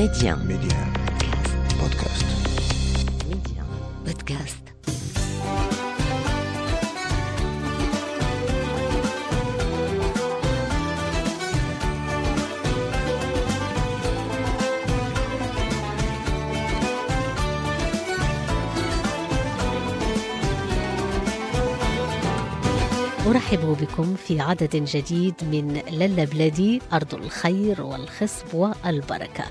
Média. Média. Podcast. Média. Podcast. أرحب بكم في عدد جديد من للا بلادي أرض الخير والخصب والبركة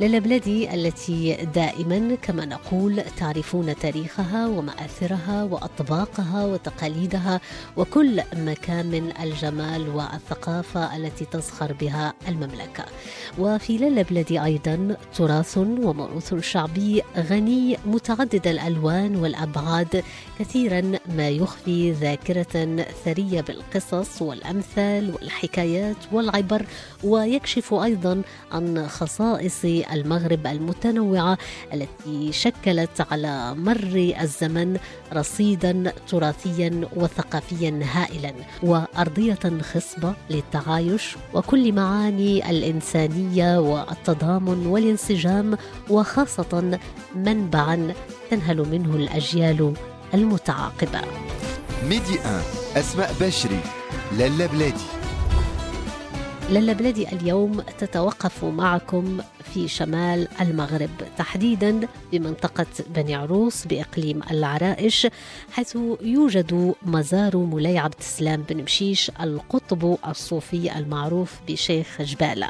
للا بلادي التي دائما كما نقول تعرفون تاريخها ومآثرها وأطباقها وتقاليدها وكل مكان من الجمال والثقافة التي تزخر بها المملكة. وفي للا بلادي أيضا تراث وموروث شعبي غني متعدد الألوان والأبعاد كثيرا ما يخفي ذاكرة ثرية بالقصص والأمثال والحكايات والعبر ويكشف أيضا عن خصائص المغرب المتنوعة التي شكلت على مر الزمن رصيدا تراثيا وثقافيا هائلا وأرضية خصبة للتعايش وكل معاني الإنسانية والتضامن والانسجام وخاصة منبعا تنهل منه الأجيال المتعاقبة. ميدي 1 أسماء بشري لالا بلادي. للا بلادي اليوم تتوقف معكم في شمال المغرب تحديدا بمنطقة بني عروس بإقليم العرائش حيث يوجد مزار مولاي عبد السلام بن مشيش القطب الصوفي المعروف بشيخ جبالة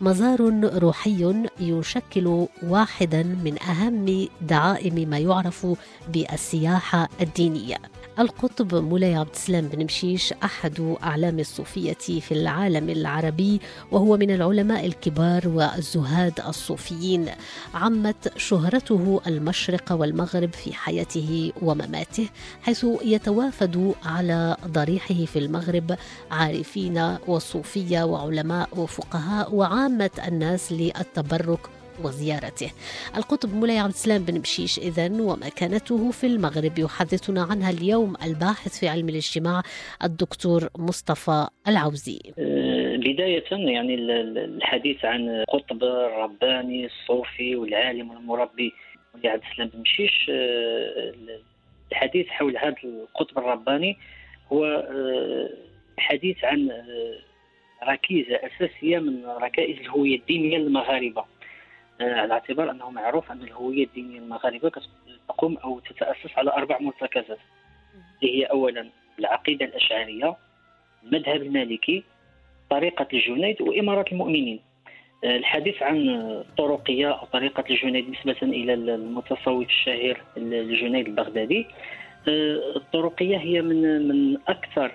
مزار روحي يشكل واحدا من أهم دعائم ما يعرف بالسياحة الدينية. القطب مولاي عبد السلام بن مشيش أحد أعلام الصوفية في العالم العربي وهو من العلماء الكبار والزهاد الصوفيين. عمت شهرته المشرق والمغرب في حياته ومماته حيث يتوافد على ضريحه في المغرب عارفين وصوفية وعلماء وفقهاء وعامة الناس للتبرك وزيارته. القطب مولاي عبد السلام بن بشيش إذن ومكانته في المغرب. يحدثنا عنها اليوم الباحث في علم الاجتماع الدكتور مصطفى العوزي. بداية يعني الحديث عن قطب الرباني الصوفي والعالم والمربي مولاي عبد السلام بن بشيش الحديث حول هذا القطب الرباني هو حديث عن ركيزة أساسية من ركائز الهوية الدينية للمغاربة على اعتبار أنه معروف أن الهوية الدينيه المغاربه تقوم أو تتأسس على أربع مرتكزات. اللي هي اولا العقيدة الأشعرية المذهب المالكي طريقة الجنيد وإمارة المؤمنين. الحديث عن الطرقيه أو طريقة الجنيد نسبه إلى المتصوف الشهير الجنيد البغدادي الطرقية هي من من أكثر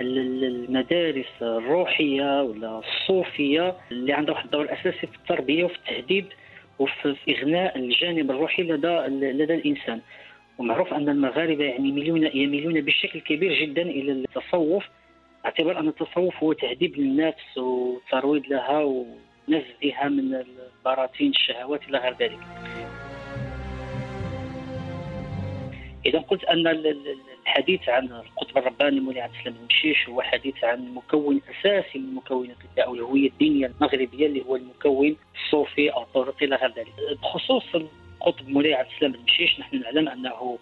المدارس الروحية ولا الصوفية اللي عندها واحد الدور اساسي في التربية وفي التهذيب وفي إغناء الجانب الروحي لدى لدى الإنسان. ومعروف أن المغاربة يعني يميلون يميلون بشكل كبير جدا إلى التصوف اعتبار أن التصوف هو تهذيب للنفس وترويض لها ونزعها من البراثين الشهوات إلى غير ذلك. إذا قلت أن الحديث عن القطب الرباني مولاي عبد السلام المشيش هو حديث عن مكون أساسي من مكونات أو الهويه الدينية المغربية اللي هو المكون الصوفي أو الطرقي إلى غير ذلك. بخصوص القطب مولاي عبد السلام المشيش نحن نعلم أنه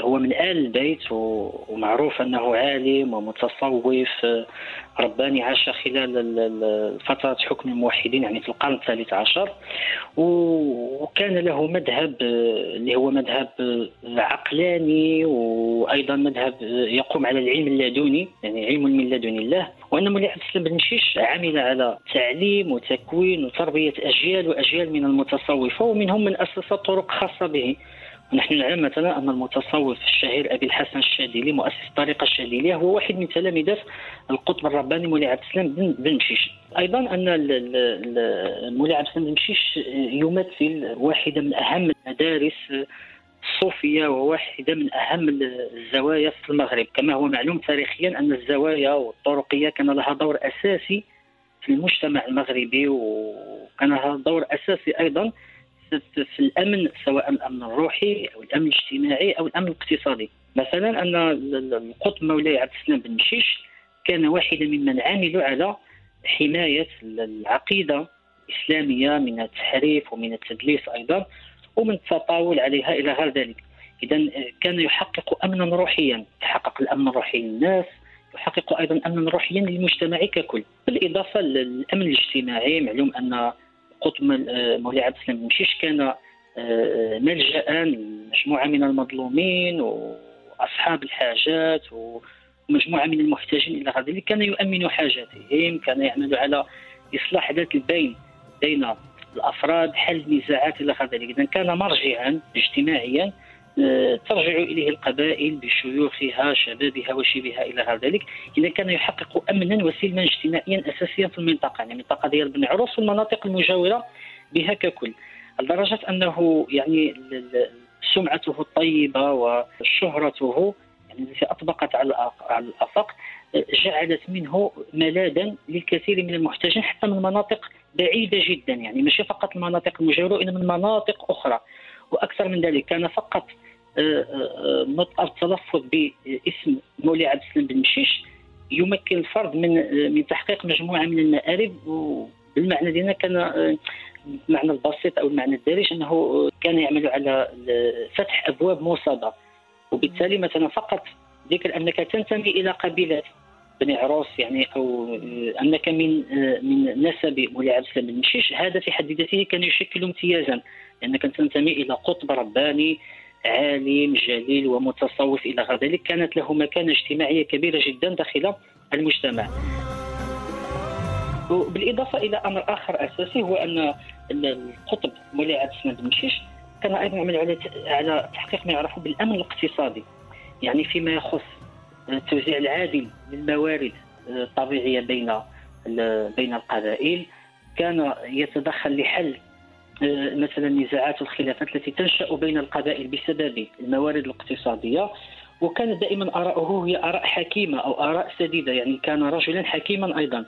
هو من آل البيت ومعروف أنه عالم ومتصوف. رباني عاش خلال فترة حكم الموحدين يعني في القرن الثالث عشر. وكان له مذهب اللي هو مذهب عقلاني وأيضا مذهب يقوم على العلم اللدني يعني علم من لدن الله. وأن مولاي عبد السلام بن مشيش عمل على تعليم وتكوين وتربية أجيال وأجيال من المتصوفة ومنهم من أسس طرق خاصة به. ونحن نعلم مثلا أن المتصوف الشهير أبي الحسن الشاذلي مؤسس الطريقة الشاذلية هو واحد من تلامذه القطب الرباني مولاي عبد السلام بن مشيش. أيضا أن مولاي عبد السلام بن مشيش يمثل واحدة من أهم المدارس الصوفية وواحدة من أهم الزوايا في المغرب. كما هو معلوم تاريخيا أن الزوايا والطرقية كان لها دور أساسي في المجتمع المغربي وكان لها دور أساسي أيضا في الأمن سواء الأمن الروحي أو الأمن الاجتماعي أو الأمن الاقتصادي. مثلا أن القطب مولاي عبد السلام بن مشيش كان واحدا ممن عملوا على حماية العقيدة الإسلامية من التحريف ومن التدليس أيضا ومن التطاول عليها إلى غير ذلك. اذا كان يحقق امنا روحيا. يحقق الأمن الروحي للناس يحقق أيضا امنا روحيا للمجتمع ككل. بالإضافة للأمن الاجتماعي معلوم أن قطب مولاي عبد السلام مشيش كان آه، ملجأ لمجموعة من المظلومين وأصحاب الحاجات ومجموعة من المحتاجين إلى غير ذلك كان يؤمن حاجاتهم كان يعمل على إصلاح ذات البين بين الأفراد حل النزاعات إلى غير ذلك اذا كان مرجعا اجتماعيا آه، ترجع إليه القبائل بشيوخها شبابها وشبهها إلى غير ذلك. إذا كان يحقق امنا وسلما اجتماعيا اساسيا في المنطقة يعني المنطقة ديال بن عروس والمناطق المجاورة بها ككل. لدرجة أنه يعني سمعته الطيبة وشهرته يعني التي أطبقت على الأفاق جعلت منه ملاذا للكثير من المحتاجين حتى من مناطق بعيدة جدا. يعني مش فقط المناطق المجاورة وإنما من مناطق أخرى. وأكثر من ذلك. كان فقط التلفظ باسم مولي عبد السلام بن مشيش يمكن الفرد من من تحقيق مجموعة من المآرب وبالمعنى ديالنا كان المعنى البسيط أو المعنى الدارج أنه كان يعمل على فتح أبواب موصده وبالتالي مثلا فقط ذكر أنك تنتمي إلى قبيلة بني عروس يعني أو أنك من من نسب مولاي عبد السلام بن مشيش. هذا في حد ذاته كان يشكل امتيازا. لانك تنتمي إلى قطب رباني عالم جليل ومتصوف إلى غير ذلك كانت له مكانة اجتماعية كبيرة جدا داخل المجتمع. بالاضافه إلى أمر آخر أساسي هو أن القطب مولاي عبد السلام بن كان أيضا يعمل على على تحقيق ما يعرف بالأمن الاقتصادي يعني فيما يخص التوزيع العادل للموارد الطبيعية بين بين القبائل كان يتدخل لحل مثلا النزاعات والخلافات التي تنشأ بين القبائل بسبب الموارد الاقتصادية. وكانت دائما اراءه هي آراء حكيمة أو آراء سديدة يعني كان رجلا حكيما أيضا.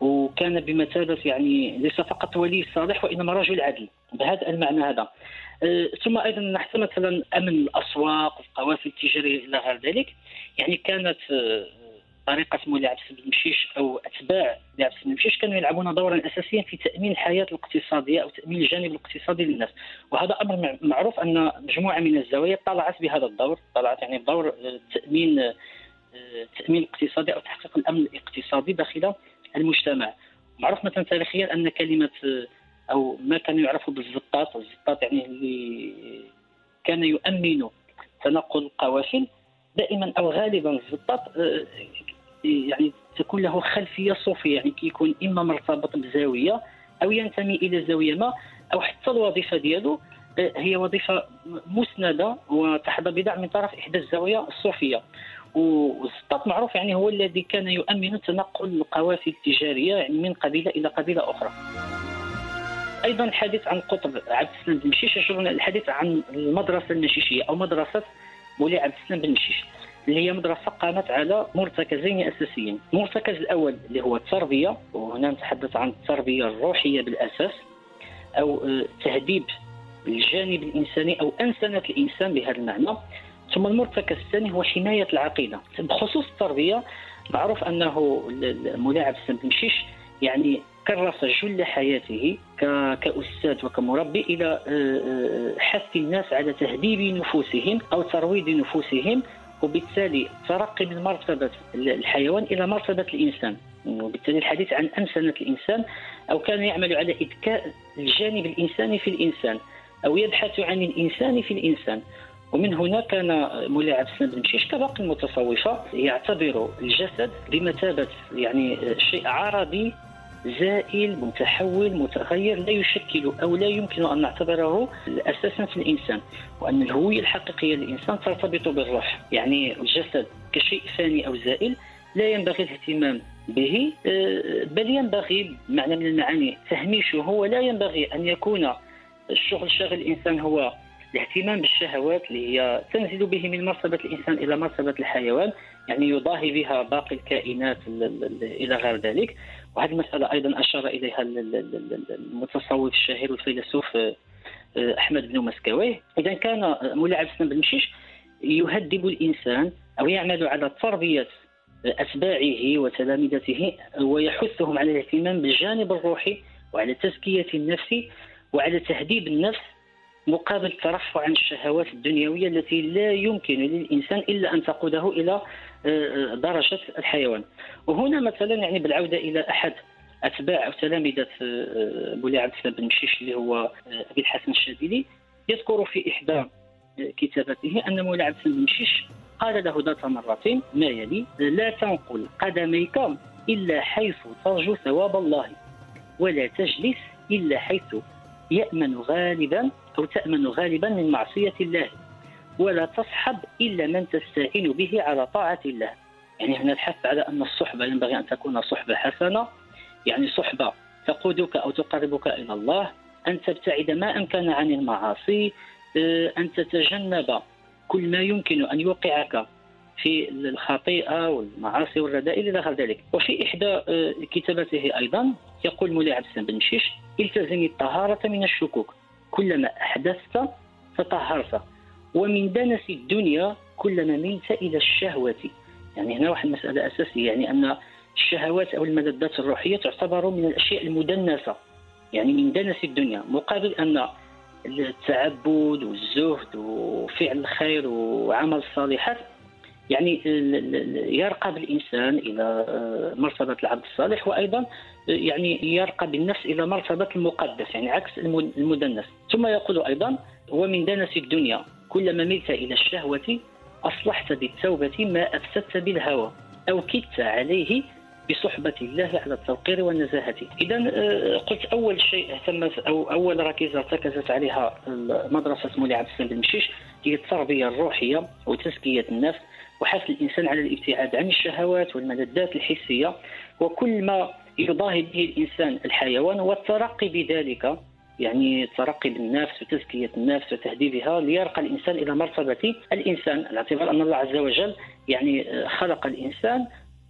وكان بمثابة يعني ليس فقط ولي صالح وإنما رجل عدل. بهذا المعنى هذا. آه، ثم أيضا نحن مثلا أمن الأسواق القوافل التجارية إلى غير ذلك. يعني كانت آه، طريقة مولاي عبد السلام المشيش أو أتباع عبد السلام المشيش كانوا يلعبون دورا أساسيا في تأمين الحياة الاقتصادية أو تأمين الجانب الاقتصادي للناس. وهذا أمر معروف أن مجموعة من الزوايا طلعت بهذا الدور طلعت يعني دور آه، تأمين التامين الاقتصادي أو تحقيق الأمن الاقتصادي داخل المجتمع. معروف مثلا تاريخيا أن كلمة أو ما كان يعرف بالزطاط الزطاط يعني اللي كان يؤمن تنقل القوافل دائما أو غالبا الزطاط آه، يعني تكون له خلفية صوفية يعني كيكون إما مرتبط بزاوية أو ينتمي إلى زاوية ما أو حتى الوظيفة ديالو آه، هي وظيفة مسندة وتحظى بدعم من طرف إحدى الزوايا الصوفية والزطاط معروف يعني هو الذي كان يؤمن تنقل القوافل التجارية يعني من قبيلة إلى قبيلة أخرى. أيضا الحديث عن قطب عبد السلام بن مشيش الحديث عن المدرسة المشيشية أو مدرسة مولاي عبد السلام بن مشيش اللي هي مدرسة قامت على مرتكزين أساسيين، المرتكز الأول اللي هو التربية وهنا نتحدث عن التربية الروحية بالأساس أو آه، تهذيب الجانب الإنساني أو أنسنة الإنسان بهذا المعنى. ثم المرتكز الثاني هو حماية العقيدة. بخصوص التربية معروف أنه مولاي عبد السلام بن مشيش يعني كرس جل حياته كأستاذ وكمربي إلى آه، آه، حث الناس على تهذيب نفوسهم أو ترويض نفوسهم وبالتالي ترقي من مرتبة الحيوان إلى مرتبة الإنسان. وبالتالي الحديث عن أنسنة الإنسان أو كان يعمل على إذكاء الجانب الإنساني في الإنسان أو يبحث عن الإنسان في الإنسان. ومن هنا كان مولاي عبد السلام بن مشيش كباقي المتصوفه يعتبر الجسد بمثابة يعني شيء عرضي زائل متحول متغير لا يشكل أو لا يمكن أن نعتبره أساسا في الإنسان وأن الهوية الحقيقية للإنسان ترتبط بالروح. يعني الجسد كشيء فاني أو زائل لا ينبغي الاهتمام به آه، بل ينبغي معنى من المعاني تهميشه ولا ينبغي أن يكون الشغل شاغل الإنسان هو الاهتمام بالشهوات اللي هي تنزل به من مرتبة الإنسان إلى مرتبة الحيوان يعني يضاهي بها باقي الكائنات إلى غير ذلك. وهذه المسألة أيضا أشار إليها المتصوف الشهير والفيلسوف آه، أحمد بن مسكويه إذا كان مولاي عبد السلام بن مشيش يهذب الإنسان أو يعمل على تربية أتباعه وتلامذته ويحثهم على الاهتمام بالجانب الروحي وعلى تزكية النفس وعلى تهذيب النفس مقابل الترفع عن الشهوات الدنيوية التي لا يمكن للإنسان إلا أن تقوده إلى آه، درجة الحيوان. وهنا مثلا يعني بالعودة إلى أحد أتباع أو تلامذة آه، مولاي عبد السلام بن مشيش اللي هو آه، أبي الحسن الشاذلي يذكر في إحدى كتابته أن مولاي عبد السلام بن مشيش قال له ذات مرة ما يلي لا تنقل قدميك إلا حيث ترجو ثواب الله ولا تجلس إلا حيث يأمن غالبا أو تأمن غالبا من معصية الله. ولا تصحب إلا من تستعين به على طاعة الله. يعني هنا الحث على أن الصحبة ينبغي أن تكون صحبة حسنة. يعني صحبة تقودك أو تقربك إلى الله أن تبتعد ما أمكن عن المعاصي آه، أن تتجنب كل ما يمكن أن يوقعك في الخطيئة والمعاصي والرذائل إلى غير ذلك. وفي إحدى آه، كتاباته أيضا يقول مولاي عبد السلام بن مشيش التزم الطهارة من الشكوك. كلما أحدثت تطهرت ومن دنس الدنيا كلما ملت إلى الشهوة. يعني هنا واحد المسألة أساسية يعني أن الشهوات أو الملذات الروحية تعتبر من الأشياء المدنسة. يعني من دنس الدنيا مقابل أن التعبد والزهد وفعل الخير وعمل الصالحات يعني يرقى بالإنسان إلى مرتبة العبد الصالح وأيضا يعني يرقى بالنفس إلى مرتبة المقدس يعني عكس المدنس. ثم يقول أيضا ومن دنس الدنيا. كلما ملت إلى الشهوة أصلحت بالتوبة ما أفسدت بالهوى أو كدت عليه بصحبة الله على التوقير والنزاهة. إذا آه، قلت أول شيء اهتمت أو أول ركيزة ارتكزت عليها مدرسة مولاي عبد السلام بن مشيش هي التربية الروحية وتزكية النفس وحث الإنسان على الابتعاد عن الشهوات والملذات الحسية. وكل ما يضاهي به الإنسان الحيوان والترقي بذلك يعني الترقي بالنفس وتزكية النفس وتهذيبها ليرقى الإنسان إلى مرتبة الإنسان. على اعتبار أن الله عز وجل يعني خلق الإنسان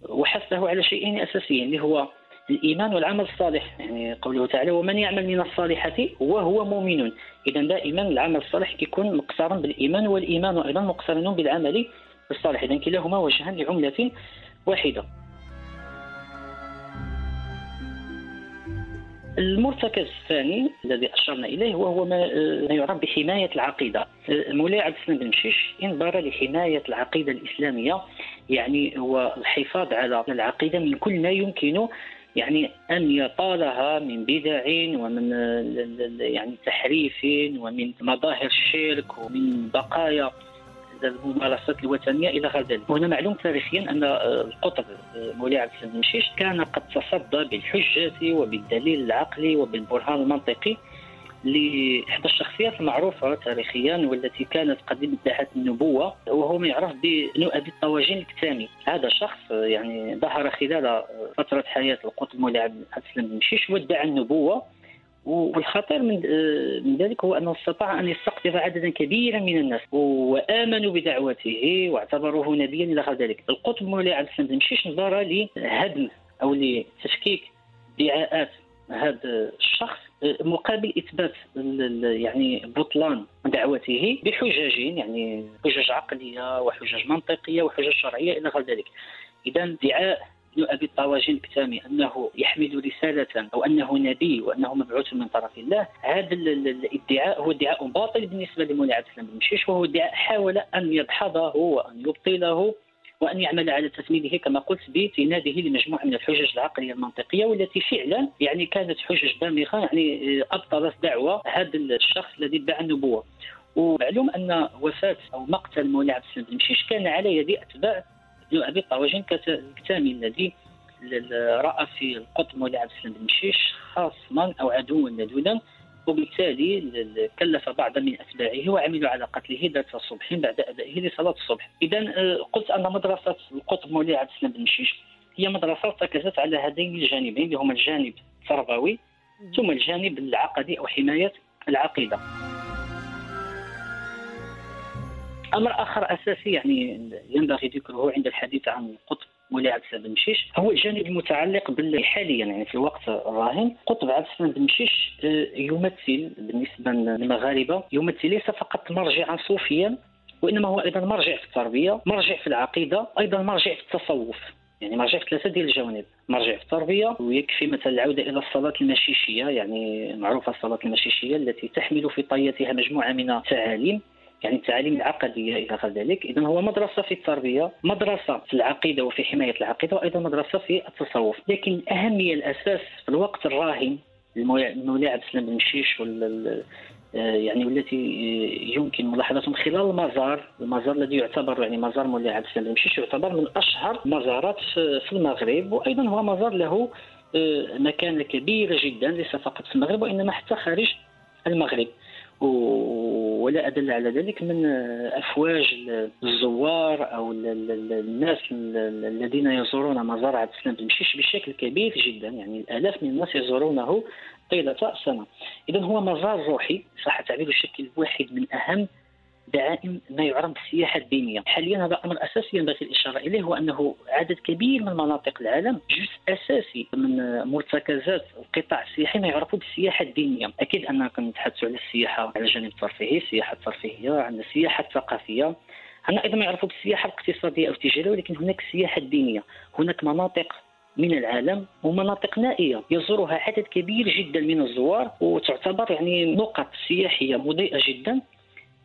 وحثه على شيئين أساسيين اللي هو الإيمان والعمل الصالح. يعني قوله تعالى ومن يعمل من الصالحات وهو مؤمن. إذا دائما العمل الصالح كيكون مقترن بالإيمان والإيمان أيضا مقترن بالعمل الصالح. إذا كلاهما وجهان لعملة واحدة. المرتكز الثاني الذي أشرنا إليه وهو ما يعرف بحماية العقيدة. مولاي عبد السلام بن مشيش انظر لحماية العقيدة الإسلامية يعني هو الحفاظ على العقيدة من كل ما يمكن يعني أن يطالها من بدع ومن يعني تحريف ومن مظاهر الشرك ومن بقايا الممارسات الوثنيه إلى غير ذلك وهنا معلوم تاريخيا أن القطب مولاي عبد السلام المشيش كان قد تصدى بالحجة وبالدليل العقلي وبالبرهان المنطقي لإحدى الشخصيات المعروفة تاريخيا والتي كانت قد ادعت النبوة وهو ما يعرف بنؤب الطواجين الكتامي. هذا شخص يعني ظهر خلال فترة حياة القطب مولاي عبد السلام بن مشيش وادعى النبوة والخطير من ذلك هو أنه استطاع أن يستقطب عددا كبيرا من الناس. وآمنوا بدعوته واعتبروه نبيا إلى غير ذلك. القطب مولاي عبد السلام مشيش نظر لهدم أو لتشكيك ادعاءات هذا الشخص مقابل إثبات يعني بطلان دعوته بحجج يعني حجج عقلية وحجج منطقية وحجج شرعية إلى غير ذلك. اذا ادعاء ابن أبي الطواجين الكتامي أنه يحمل رسالة أو أنه نبي وأنه مبعوث من طرف الله هذا الادعاء هو ادعاء باطل بالنسبة لمولاي عبد السلام بن مشيش وهو ادعاء حاول أن يدحضه وأن يبطله وأن يعمل على تثمينه كما قلت بسناده لمجموعة من الحجج العقلية المنطقية والتي فعلا يعني كانت حجج دامغه يعني أبطلت دعوة هذا الشخص الذي ادعى النبوة. ومعلوم أن وفاة أو مقتل مولاي عبد السلام بن مشيش كان على يد أتباع ابن ابي طواجين الكتامي الذي رأى في القطب مولاي عبد السلام بن مشيش خاصما أو عدوا لدودا وبالتالي كلف بعض من أتباعه وعملوا على قتله ذات الصبح بعد أدائه لصلاة الصبح. اذا آه، قلت أن مدرسة القطب مولاي عبد السلام بن مشيش هي مدرسة ارتكزت على هذين الجانبين اللي هما الجانب التربوي ثم الجانب العقدي أو حماية العقيدة. أمر آخر أساسي يعني ينبغي ذكره عند الحديث عن القطب مولاي عبد السلام بن مشيش هو الجانب المتعلق حاليا يعني في الوقت الراهن قطب عبد السلام بن مشيش آه، يمثل بالنسبة للمغاربة يمثل ليس فقط مرجعا صوفيا وإنما هو أيضا مرجع في التربية، مرجع في العقيدة، أيضا مرجع في التصوف. يعني مرجع في ثلاثة ديال الجوانب مرجع في التربية ويكفي مثلا العودة إلى الصلاة المشيشية يعني معروفة الصلاة المشيشية التي تحمل في طياتها مجموعة من التعاليم يعني التعاليم العقديه إلى غير ذلك اذا هو مدرسة في التربية مدرسة في العقيدة وفي حماية العقيدة وأيضا مدرسة في التصوف. لكن الأهمية الأساس في الوقت الراهن المولى عبد السلام بن مشيش آه، يعني والتي يمكن ملاحظته من خلال المزار المزار الذي يعتبر يعني مزار مولاي عبد السلام المشيش يعتبر من أشهر المزارات في المغرب وأيضا هو مزار له آه، مكانه كبيره جدا ليس فقط في المغرب وإنما حتى خارج المغرب. ولا أدل على ذلك من أفواج الزوار أو الناس الذين يزورون مزار عبد السلام بن مشيش بشكل كبير جدا. يعني الآلاف من الناس يزورونه طيلة السنة إذا هو مزار روحي صح؟ تعبير الشكل واحد من أهم دعائم ما يعرف بالسياحه الدينيه حاليا هذا أمر أساسي ينبغي الإشارة إليه هو أنه عدد كبير من مناطق العالم جزء أساسي من مرتكزات القطاع السياحي ما يعرف بالسياحة الدينية. أكيد اننا كنتحدثوا على السياحة على الجانب الترفيهي السياحة الترفيهية عندنا السياحة الثقافية. عندنا أيضا ما يعرفوا بالسياحة الاقتصادية أو التجارية ولكن هناك السياحه الدينيه هناك مناطق من العالم ومناطق نائية. يزورها عدد كبير جدا من الزوار وتعتبر يعني نقط سياحية مضيئة جدا.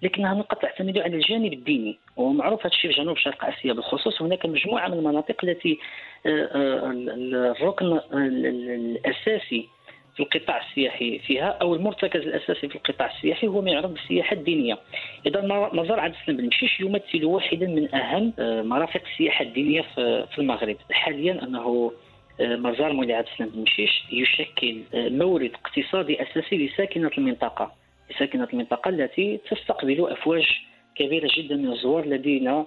لكنها نقط تعتمد على الجانب الديني ومعروف هذا الشيء في جنوب شرق آسيا بالخصوص هناك مجموعة من المناطق التي آه، آه، الركن الأساسي في القطاع السياحي فيها أو المرتكز الأساسي في القطاع السياحي هو ما يعرف بالسياحة الدينية. اذا مزار عبد السلام بن مشيش يمثل واحدا من أهم آه، مرافق السياحة الدينية في المغرب. حاليا أنه مزار مولاي عبد السلام بن مشيش يشكل مورد اقتصادي أساسي لساكنة المنطقة. ساكنة المنطقة التي تستقبل أفواج كبيرة جدا من الزوار الذين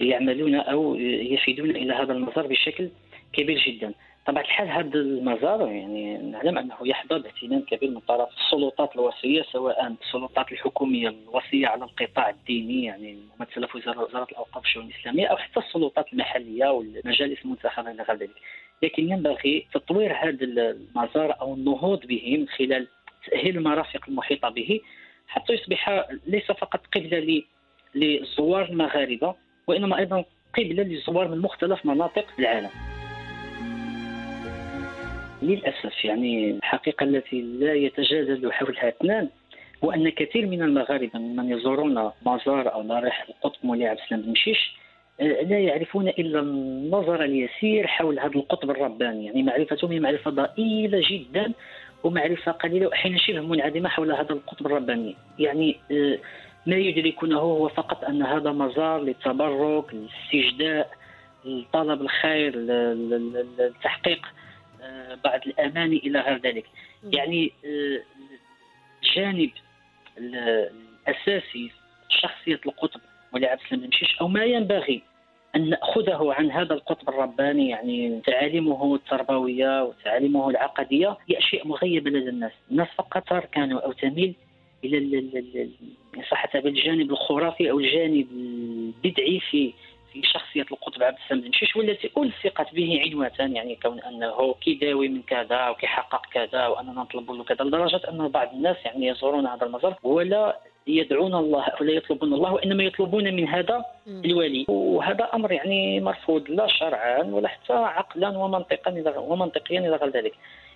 يعملون أو يفيدون إلى هذا المزار بشكل كبير جدا. طبعا الحال هذا المزار يعني نعلم أنه يحظى باهتمام كبير من طرف السلطات الوصيه سواء السلطات الحكومية الوصيه على القطاع الديني يعني ممثله في وزاره الأوقاف والشؤون الإسلامية أو حتى السلطات المحلية والمجالس المنتخبة إلى غير ذلك. لكن ينبغي تطوير هذا المزار أو النهوض به من خلال تأهيل المرافق المحيطة به حتى يصبح ليس فقط قبلة للزوار المغاربة وإنما أيضا قبلة للزوار من مختلف مناطق العالم. للأسف يعني الحقيقة التي لا يتجادل حولها اثنان هو أن كثير من المغاربة ممن يزورون مزار أو ضريح القطب مولاي عبد السلام بن مشيش آه، لا يعرفون إلا النظر اليسير حول هذا القطب الرباني يعني معرفتهم معرفة ضئيلة جدا ومعرفة قليلة واحيانا شبه منعدمة حول هذا القطب الرباني. يعني آه، ما يدركونه هو فقط أن هذا مزار للتبرك للاستجداء لطلب الخير لتحقيق آه، بعض الاماني إلى غير ذلك. يعني آه، الجانب الأساسي شخصية القطب ولعب عبد المشيش أو ما ينبغي أن نأخذه عن هذا القطب الرباني يعني تعاليمه التربوية وتعاليمه العقدية هي أشياء مغيبة لدى الناس. الناس فقط تركن أو تميل إلى إن صح الجانب الخرافي أو الجانب البدعي في في شخصية القطب عبد السلام شيش والتي ألصقت به عنوة يعني كون أنه كيداوي من كذا وكيحقق كذا وأننا نطلب له كذا لدرجة أن بعض الناس يعني يزورون هذا المزار ولا يدعون الله ولا يطلبون الله وإنما يطلبون من هذا الولي. وهذا أمر يعني مرفوض لا شرعا ولا حتى عقلا ومنطقا ومنطقيا إلى غير ذلك.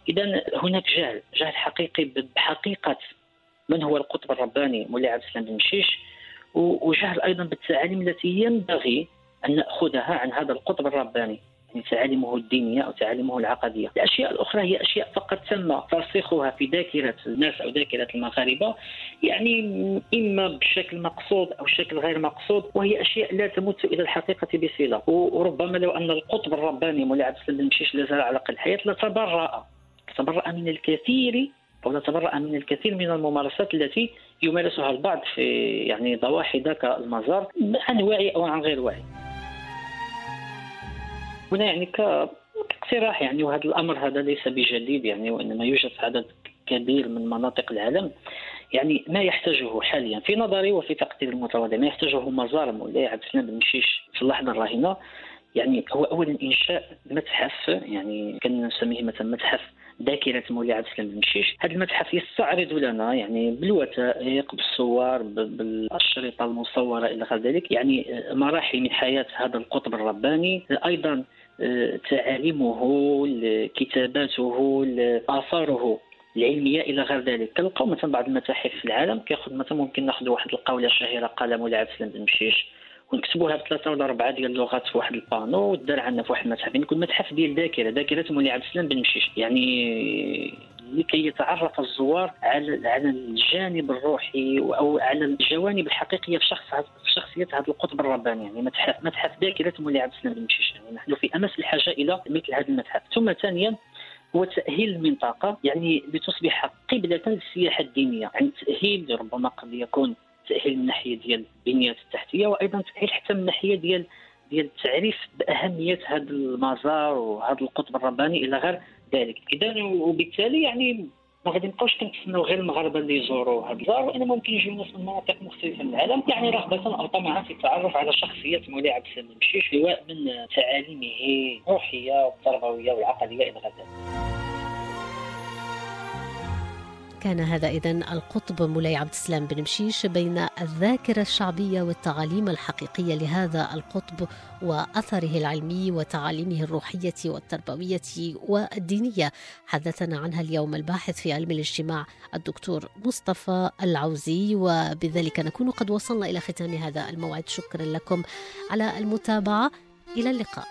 اذا هناك جهل جهل حقيقي بحقيقة من هو القطب الرباني مولاي عبد السلام بن مشيش وجهل أيضا بالتعاليم التي ينبغي أن نأخذها عن هذا القطب الرباني. يعني تعاليمه الدينيه أو تعاليمه العقدية. الأشياء الأخرى هي أشياء فقط تم ترسيخها في ذاكرة الناس أو ذاكرة المغاربة يعني إما بشكل مقصود أو شكل غير مقصود وهي أشياء لا تمت إلى الحقيقة بصلة وربما لو أن القطب الرباني مولاي عبد السلام المشيش لا زال على قيد الحياة لتبرأ تبرأ من الكثير أو نتبرأ من الكثير من الممارسات التي يمارسها البعض في يعني ضواحي ذاك المزار عن وعي أو عن غير وعي. هنا يعني كاقتراح يعني وهذا الأمر هذا ليس بجديد يعني وإنما يوجد عدد كبير من مناطق العالم. يعني ما يحتاجه حاليا في نظري وفي تقدير المتواضع ما يحتاجه مزار مولاي عبد السلام بن مشيش في اللحظة الراهنة. يعني هو اولا إنشاء متحف يعني كان نسميه مثلا متحف ذاكرة مولاي عبد السلام بن مشيش هذا المتحف يستعرض لنا يعني بالوثائق بالصور بالأشرطة المصورة إلى غير ذلك. يعني مراحل من حياة هذا القطب الرباني. أيضا آه، تعاليمه كتاباته اثاره العلميه إلى غير ذلك. كنلقاو مثلا بعض المتاحف في العالم كياخذ مثلا ممكن ناخذ واحد القولة شهيرة قال مولاي عبد السلام بن مشيش ونكتبوها بثلاثه ولا أربعة ديال اللغات في واحد البانو ودار عندنا في واحد المتحف. يعني كل متحف ديال ذاكرة ذاكرة مولاي عبد السلام بن مشيش. يعني لكي يتعرف الزوار على على الجانب الروحي أو على الجوانب الحقيقية في شخص في شخصية هذا القطب الرباني. يعني متحف متحف ذاكرة مولاي عبد السلام بن مشيش يعني نحن في أمس الحاجة إلى مثل هذا المتحف. ثم ثانيا هو تأهيل المنطقة يعني لتصبح قبلة للسياحة الدينية. يعني تأهيل ربما قد يكون تأهيل من ناحية ديال البنية التحتية وأيضا تأهيل حتى من ناحية ديال ديال التعريف بأهمية هذا المزار وهذا القطب الرباني إلى غير ذلك. إذا وبالتالي يعني ما غادي نبقاوش كنتسناو غير المغاربة اللي يزوروا هذا الدار وانما ممكن يجيو ناس من مناطق مختلفة من العالم. يعني رغبه أو طمعا في التعرف على شخصية مولاي عبد السلام. المشيش سواء من تعاليمه الروحية والتربوية والعقديه إلى غير ذلك. كان هذا إذا القطب مولاي عبد السلام بن مشيش بين الذاكرة الشعبية والتعاليم الحقيقية لهذا القطب وأثره العلمي وتعاليمه الروحية والتربوية والدينية. حدثنا عنها اليوم الباحث في علم الاجتماع الدكتور مصطفى العوزي وبذلك نكون قد وصلنا إلى ختام هذا الموعد. شكرا لكم على المتابعة. إلى اللقاء.